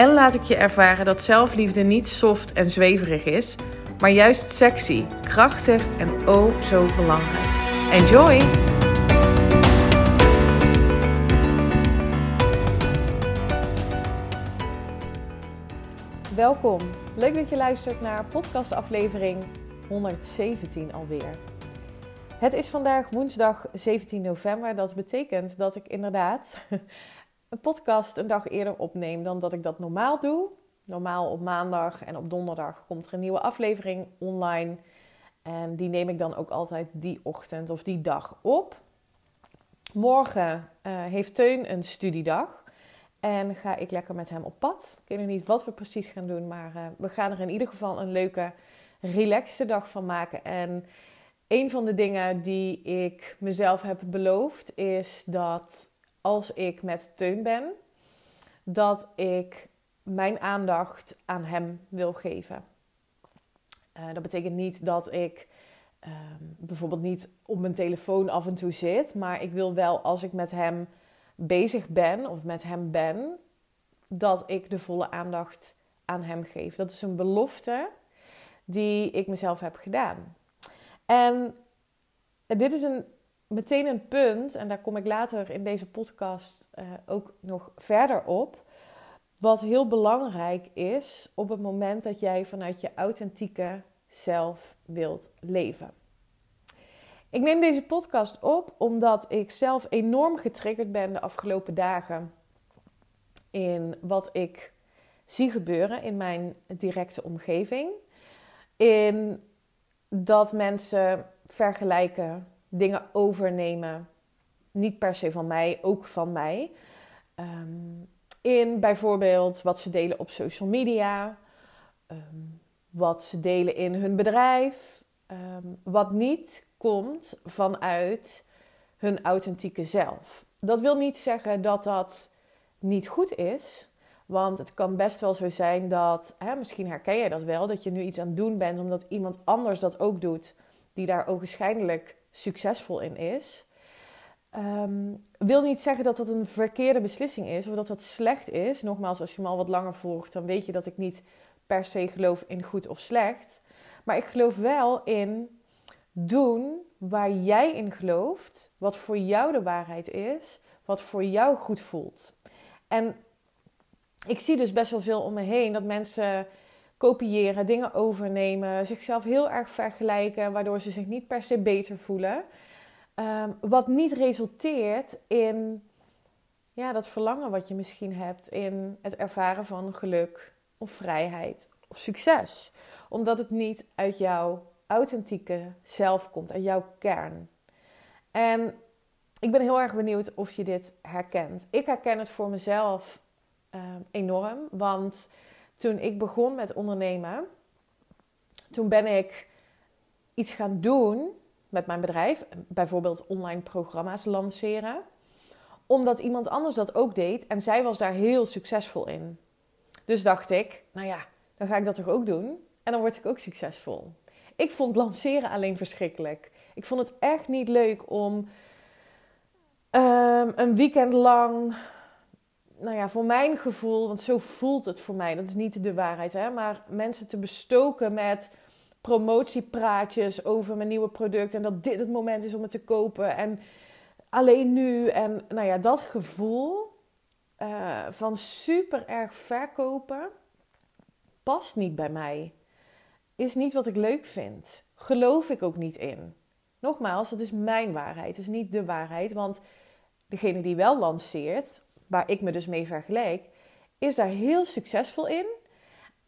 en laat ik je ervaren dat zelfliefde niet soft en zweverig is, maar juist sexy, krachtig en oh zo belangrijk. Enjoy! Welkom. Leuk dat je luistert naar podcastaflevering 117 alweer. Het is vandaag woensdag 17 november. Dat betekent dat ik inderdaad een podcast een dag eerder opneem dan dat ik dat normaal doe. Normaal op maandag en op donderdag komt er een nieuwe aflevering online. En die neem ik dan ook altijd die ochtend of die dag op. Morgen uh, heeft Teun een studiedag. En ga ik lekker met hem op pad. Ik weet nog niet wat we precies gaan doen. Maar uh, we gaan er in ieder geval een leuke, relaxte dag van maken. En een van de dingen die ik mezelf heb beloofd is dat als ik met Teun ben, dat ik mijn aandacht aan hem wil geven. Uh, dat betekent niet dat ik uh, bijvoorbeeld niet op mijn telefoon af en toe zit, maar ik wil wel als ik met hem bezig ben of met hem ben, dat ik de volle aandacht aan hem geef. Dat is een belofte die ik mezelf heb gedaan. En dit is een meteen een punt, en daar kom ik later in deze podcast uh, ook nog verder op. Wat heel belangrijk is op het moment dat jij vanuit je authentieke zelf wilt leven. Ik neem deze podcast op omdat ik zelf enorm getriggerd ben de afgelopen dagen in wat ik zie gebeuren in mijn directe omgeving. In dat mensen vergelijken dingen overnemen. Niet per se van mij, ook van mij. Um, in bijvoorbeeld wat ze delen op social media, um, wat ze delen in hun bedrijf, um, wat niet komt vanuit hun authentieke zelf. Dat wil niet zeggen dat dat niet goed is, want het kan best wel zo zijn dat, hè, misschien herken jij dat wel, dat je nu iets aan het doen bent omdat iemand anders dat ook doet, die daar ogenschijnlijk succesvol in is. Um, wil niet zeggen dat dat een verkeerde beslissing is of dat dat slecht is. Nogmaals, als je me al wat langer volgt, dan weet je dat ik niet per se geloof in goed of slecht. Maar ik geloof wel in doen waar jij in gelooft, wat voor jou de waarheid is, wat voor jou goed voelt. En ik zie dus best wel veel om me heen dat mensen kopiëren, dingen overnemen, zichzelf heel erg vergelijken, waardoor ze zich niet per se beter voelen. Um, wat niet resulteert in ja, dat verlangen wat je misschien hebt in het ervaren van geluk of vrijheid of succes. Omdat het niet uit jouw authentieke zelf komt, uit jouw kern. En ik ben heel erg benieuwd of je dit herkent. Ik herken het voor mezelf um, enorm, want toen ik begon met ondernemen, toen ben ik iets gaan doen met mijn bedrijf, bijvoorbeeld online programma's lanceren, omdat iemand anders dat ook deed en zij was daar heel succesvol in. Dus dacht ik, nou ja, dan ga ik dat toch ook doen en dan word ik ook succesvol. Ik vond lanceren alleen verschrikkelijk. Ik vond het echt niet leuk om um, een weekend lang nou ja, voor mijn gevoel, want zo voelt het voor mij, dat is niet de waarheid, hè, maar mensen te bestoken met promotiepraatjes over mijn nieuwe product en dat dit het moment is om het te kopen en alleen nu en nou ja, dat gevoel uh, van super erg verkopen past niet bij mij. Is niet wat ik leuk vind. Geloof ik ook niet in. Nogmaals, dat is mijn waarheid. Het is niet de waarheid, want degene die wel lanceert, waar ik me dus mee vergelijk, is daar heel succesvol in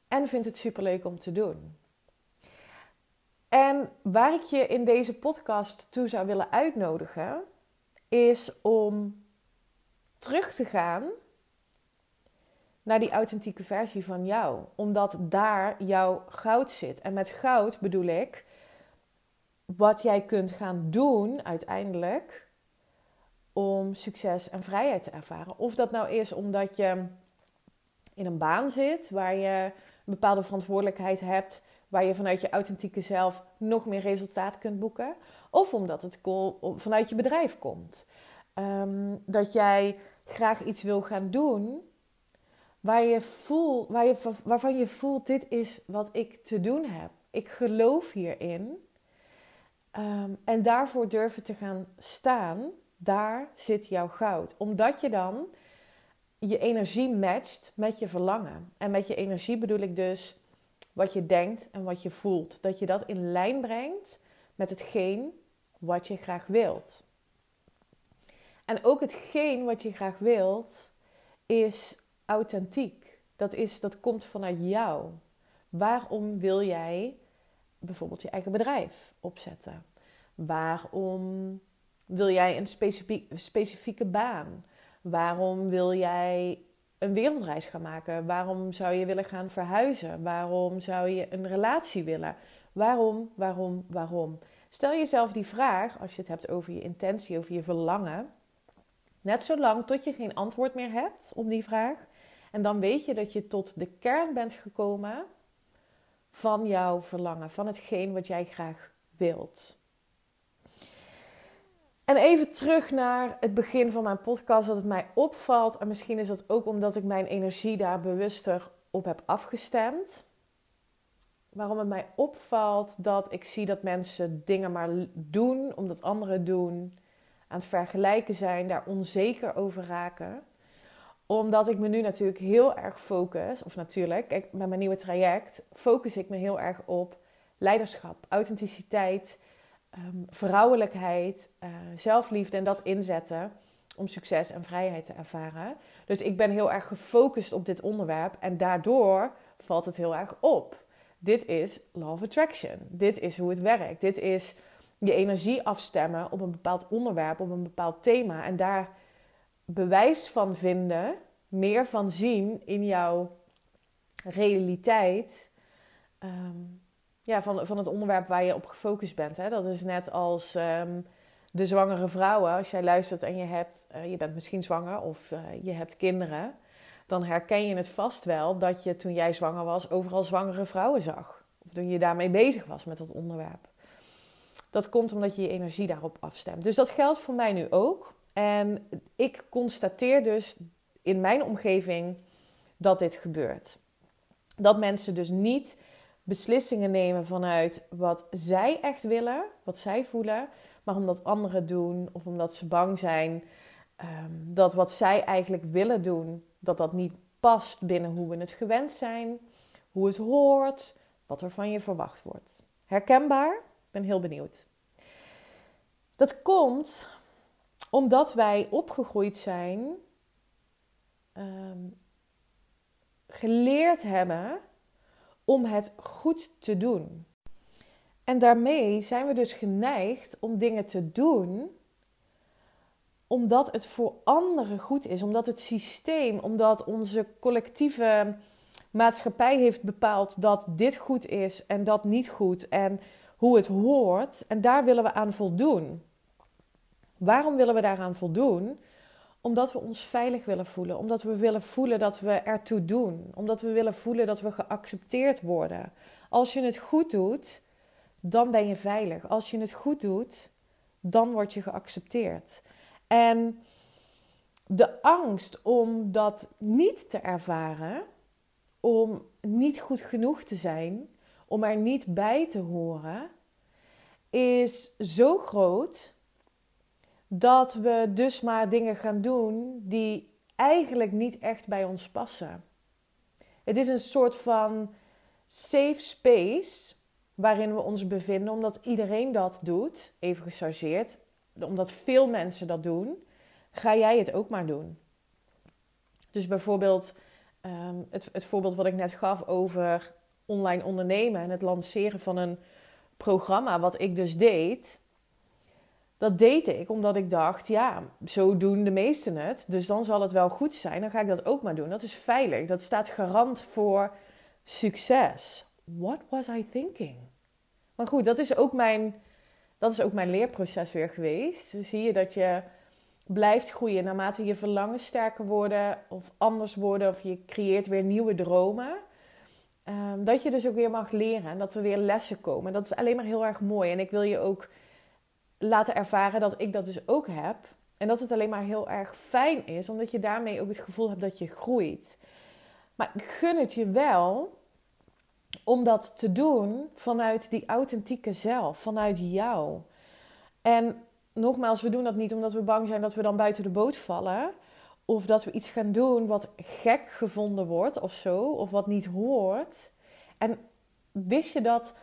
en vindt het superleuk om te doen. En waar ik je in deze podcast toe zou willen naar die authentieke versie van jou, omdat daar jouw goud zit. En met goud bedoel ik wat jij kunt gaan doen uiteindelijk om succes en vrijheid te ervaren. Of dat nou is omdat je in een baan zit waar je een bepaalde verantwoordelijkheid hebt, waar je vanuit je authentieke zelf nog meer resultaat kunt boeken. Of omdat het vanuit je bedrijf komt. Ehm, dat jij graag iets wil gaan doen waar je voelt, waar je, waarvan je voelt: dit is wat ik te doen heb. Ik geloof hierin. Ehm, en daarvoor durven te gaan staan, daar zit jouw goud. Omdat je dan je energie matcht met je verlangen. En met je energie bedoel ik dus wat je denkt en wat je voelt. Dat je dat in lijn brengt met hetgeen wat je graag wilt. En ook hetgeen wat je graag wilt is authentiek. Dat, is, dat komt vanuit jou. Waarom wil jij bijvoorbeeld je eigen bedrijf opzetten? Waarom wil jij een specifieke baan? Waarom wil jij een wereldreis gaan maken? Waarom zou je willen gaan verhuizen? Waarom zou je een relatie willen? Waarom, waarom, waarom? Stel jezelf die vraag als je het hebt over je intentie, over je verlangen. Net zolang tot je geen antwoord meer hebt op die vraag. En dan weet je dat je tot de kern bent gekomen van jouw verlangen, van hetgeen wat jij graag wilt. En even terug naar het begin van mijn podcast, dat het mij opvalt. En misschien is dat ook omdat ik mijn energie daar bewuster op heb afgestemd. Waarom het mij opvalt dat ik zie dat mensen dingen maar doen omdat anderen doen. Aan het vergelijken zijn, daar onzeker over raken. Omdat ik me nu natuurlijk heel erg focus, of natuurlijk, met mijn nieuwe traject focus ik me heel erg op leiderschap, authenticiteit um, vrouwelijkheid, uh, zelfliefde en dat inzetten om succes en vrijheid te ervaren. Dus ik ben heel erg gefocust op dit onderwerp en daardoor valt het heel erg op. Dit is Law of Attraction. Dit is hoe het werkt. Dit is je energie afstemmen op een bepaald onderwerp, op een bepaald thema en daar bewijs van vinden, meer van zien in jouw realiteit. Um, ja, van, van het onderwerp waar je op gefocust bent. Hè? Dat is net als ehm, de zwangere vrouwen. Als jij luistert en je, hebt, uh, je bent misschien zwanger of uh, je hebt kinderen, dan herken je het vast wel dat je toen jij zwanger was overal zwangere vrouwen zag. Of toen je daarmee bezig was met dat onderwerp. Dat komt omdat je je energie daarop afstemt. Dus dat geldt voor mij nu ook. En ik constateer dus in mijn omgeving dat dit gebeurt. Dat mensen dus niet beslissingen nemen vanuit wat zij echt willen, wat zij voelen, maar omdat anderen doen of omdat ze bang zijn ehm, dat wat zij eigenlijk willen doen, dat dat niet past binnen hoe we het gewend zijn, hoe het hoort, wat er van je verwacht wordt. Herkenbaar? Ik ben heel benieuwd. Dat komt omdat wij opgegroeid zijn, ehm, geleerd hebben om het goed te doen. En daarmee zijn we dus geneigd om dingen te doen omdat het voor anderen goed is, omdat het systeem, omdat onze collectieve maatschappij heeft bepaald dat dit goed is en dat niet goed en hoe het hoort. En daar willen we aan voldoen. Waarom willen we daaraan voldoen? Omdat we ons veilig willen voelen. Omdat we willen voelen dat we ertoe doen. Omdat we willen voelen dat we geaccepteerd worden. Als je het goed doet, dan ben je veilig. Als je het goed doet, dan word je geaccepteerd. En de angst om dat niet te ervaren, om niet goed genoeg te zijn, om er niet bij te horen, is zo groot dat we dus maar dingen gaan doen die eigenlijk niet echt bij ons passen. Het is een soort van safe space waarin we ons bevinden, omdat iedereen dat doet, even gechargeerd, omdat veel mensen dat doen, ga jij het ook maar doen. Dus bijvoorbeeld ehm, het, het voorbeeld wat ik net gaf over online ondernemen en het lanceren van een programma, wat ik dus deed Dat deed ik omdat ik dacht, ja, zo doen de meesten het. Dus dan zal het wel goed zijn. Dan ga ik dat ook maar doen. Dat is veilig. Dat staat garant voor succes. What was I thinking? Maar goed, dat is ook mijn, dat is ook mijn leerproces weer geweest. Zie je dat je blijft groeien naarmate je verlangen sterker worden of anders worden of je creëert weer nieuwe dromen. Um, dat je dus ook weer mag leren en dat er weer lessen komen. Dat is alleen maar heel erg mooi. En ik wil je ook laten ervaren dat ik dat dus ook heb. En dat het alleen maar heel erg fijn is, omdat je daarmee ook het gevoel hebt dat je groeit. Maar ik gun het je wel om dat te doen vanuit die authentieke zelf, vanuit jou. En nogmaals, we doen dat niet omdat we bang zijn dat we dan buiten de boot vallen. Of dat we iets gaan doen wat gek gevonden wordt of zo, of wat niet hoort. En wist je dat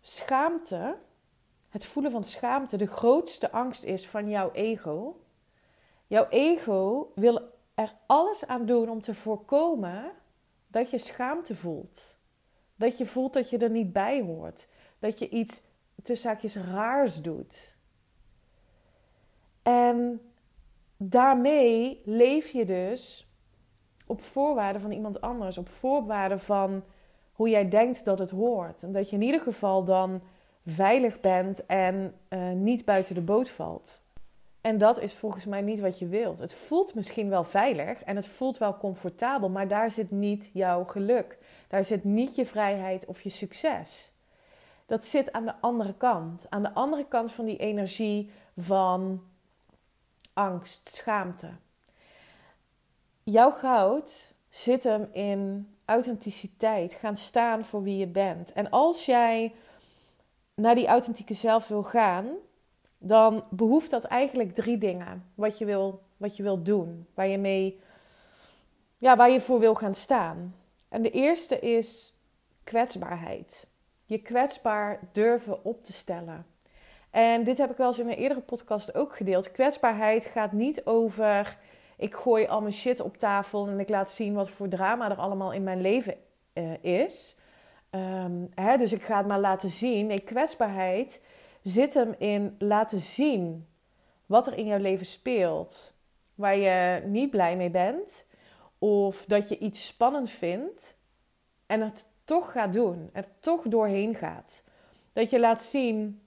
schaamte, het voelen van schaamte, de grootste angst is van jouw ego? Jouw ego wil er alles aan doen om te voorkomen dat je schaamte voelt. Dat je voelt dat je er niet bij hoort. Dat je iets tussen zaakjes raars doet. En daarmee leef je dus op voorwaarden van iemand anders, op voorwaarden van hoe jij denkt dat het hoort. En dat je in ieder geval dan veilig bent en uh, niet buiten de boot valt. En dat is volgens mij niet wat je wilt. Het voelt misschien wel veilig en het voelt wel comfortabel, maar daar zit niet jouw geluk. Daar zit niet je vrijheid of je succes. Dat zit aan de andere kant. Aan de andere kant van die energie van angst, schaamte. Jouw goud zit hem in authenticiteit, gaan staan voor wie je bent. En als jij naar die authentieke zelf wil gaan, dan behoeft dat eigenlijk drie dingen wat je wil, wat je wil doen, waar je mee, ja, waar je voor wil gaan staan. En de eerste is kwetsbaarheid. Je kwetsbaar durven op te stellen. En dit heb ik wel eens in een eerdere podcast ook gedeeld. Kwetsbaarheid gaat niet over ik gooi al mijn shit op tafel en ik laat zien wat voor drama er allemaal in mijn leven uh, is. Um, hè, dus ik ga het maar laten zien. Nee, kwetsbaarheid zit hem in laten zien wat er in jouw leven speelt. Waar je niet blij mee bent. Of dat je iets spannend vindt. En het toch gaat doen. Er toch doorheen gaat. Dat je laat zien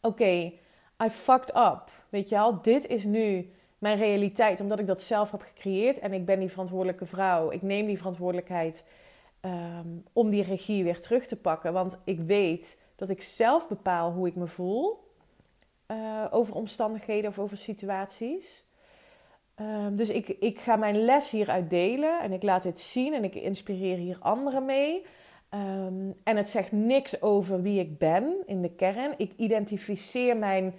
oké, I fucked up. Weet je wel, dit is nu mijn realiteit, omdat ik dat zelf heb gecreëerd en ik ben die verantwoordelijke vrouw. Ik neem die verantwoordelijkheid ehm, om die regie weer terug te pakken, want ik weet dat ik zelf bepaal hoe ik me voel uh, over omstandigheden of over situaties. Um, dus ik, ik ga mijn les hieruit delen en ik laat dit zien en ik inspireer hier anderen mee. Ehm, en het zegt niks over wie ik ben in de kern. Ik identificeer mijn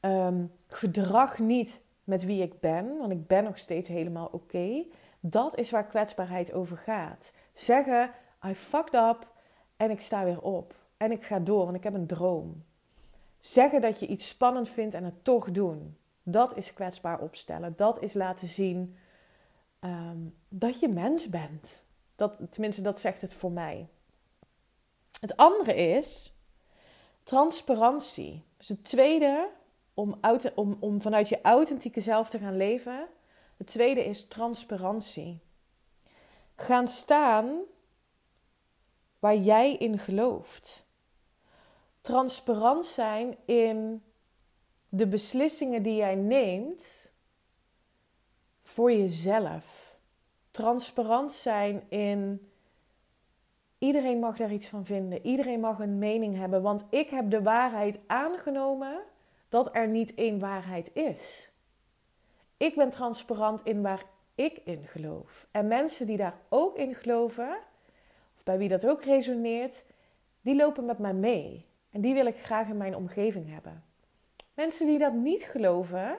ehm, gedrag niet met wie ik ben, want ik ben nog steeds helemaal oké. Dat is waar kwetsbaarheid over gaat. Zeggen, I fucked up en ik sta weer op. En ik ga door, want ik heb een droom. Zeggen dat je iets spannend vindt en het toch doen. Dat is kwetsbaar opstellen. Dat is laten zien ehm, dat je mens bent. Dat, tenminste, dat zegt het voor mij. Het andere is transparantie. Dus het tweede, om, om, om vanuit je authentieke zelf te gaan leven. Het tweede is transparantie. Gaan staan waar jij in gelooft. Transparant zijn in de beslissingen die jij neemt voor jezelf. Transparant zijn in Iedereen mag daar iets van vinden. Iedereen mag een mening hebben. Want ik heb de waarheid aangenomen dat er niet één waarheid is. Ik ben transparant in waar ik in geloof. En mensen die daar ook in geloven, of bij wie dat ook resoneert, die lopen met mij mee. En die wil ik graag in mijn omgeving hebben. Mensen die dat niet geloven,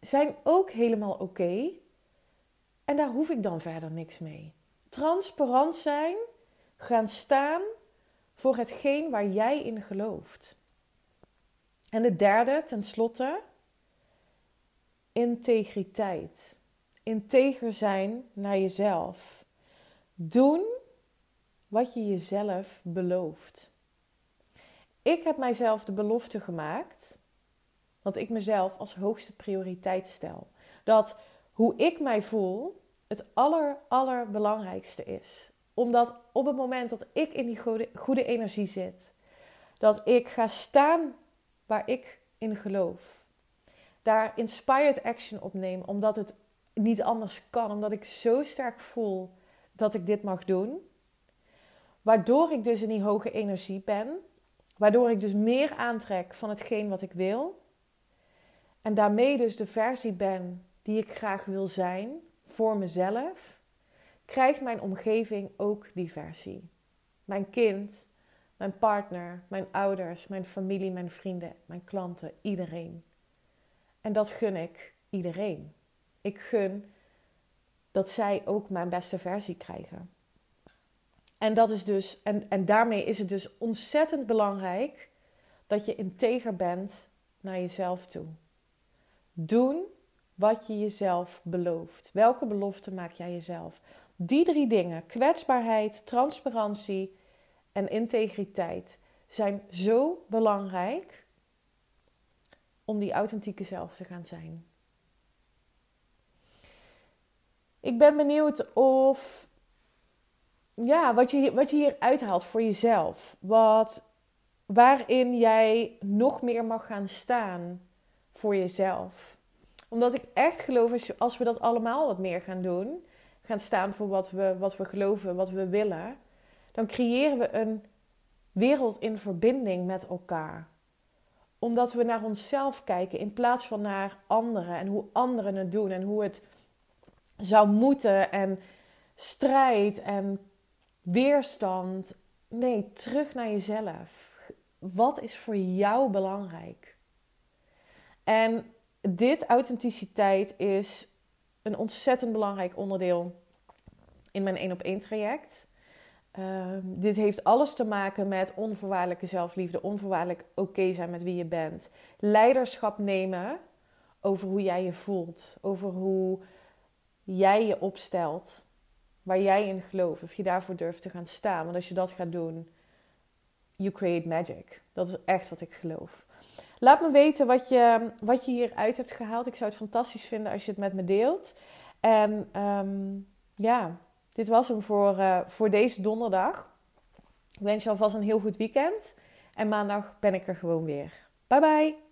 zijn ook helemaal oké. En daar hoef ik dan verder niks mee. Transparant zijn gaan staan voor hetgeen waar jij in gelooft. En de derde, tenslotte, integriteit. Integer zijn naar jezelf. Doen wat je jezelf belooft. Ik heb mijzelf de belofte gemaakt Dat ik mezelf als hoogste prioriteit stel. Dat hoe ik mij voel het aller, allerbelangrijkste is. Omdat op het moment dat ik in die goede, goede energie zit, dat ik ga staan waar ik in geloof. Daar inspired action op neem, omdat het niet anders kan. Omdat ik zo sterk voel dat ik dit mag doen. Waardoor ik dus in die hoge energie ben. Waardoor ik dus meer aantrek van hetgeen wat ik wil. En daarmee dus de versie ben die ik graag wil zijn voor mezelf. Krijgt mijn omgeving ook die versie. Mijn kind, mijn partner, mijn ouders, mijn familie, mijn vrienden, mijn klanten, iedereen. En dat gun ik iedereen. Ik gun dat zij ook mijn beste versie krijgen. En, dat is dus, en, en daarmee is het dus ontzettend belangrijk dat je integer bent naar jezelf toe. Doen wat je jezelf belooft. Welke belofte maak jij jezelf? Die drie dingen, kwetsbaarheid, transparantie en integriteit, zijn zo belangrijk om die authentieke zelf te gaan zijn. Ik ben benieuwd of, ja, wat je, wat je hier uithaalt voor jezelf. Wat, waarin jij nog meer mag gaan staan voor jezelf. Omdat ik echt geloof, als, we dat allemaal wat meer gaan doen, gaan staan voor wat we, wat we geloven, wat we willen, dan creëren we een wereld in verbinding met elkaar. Omdat we naar onszelf kijken in plaats van naar anderen en hoe anderen het doen en hoe het zou moeten en strijd en weerstand. Nee, terug naar jezelf. Wat is voor jou belangrijk? En dit authenticiteit is een ontzettend belangrijk onderdeel in mijn één op één traject. Ehm, dit heeft alles te maken met onvoorwaardelijke zelfliefde, onvoorwaardelijk oké zijn met wie je bent. Leiderschap nemen over hoe jij je voelt, over hoe jij je opstelt, waar jij in gelooft, of je daarvoor durft te gaan staan. Want als je dat gaat doen, you create magic. Dat is echt wat ik geloof. Laat me weten wat je, wat je hieruit hebt gehaald. Ik zou het fantastisch vinden als je het met me deelt. En ehm, ja, dit was hem voor, uh, voor deze donderdag. Ik wens je alvast een heel goed weekend. En maandag ben ik er gewoon weer. Bye bye.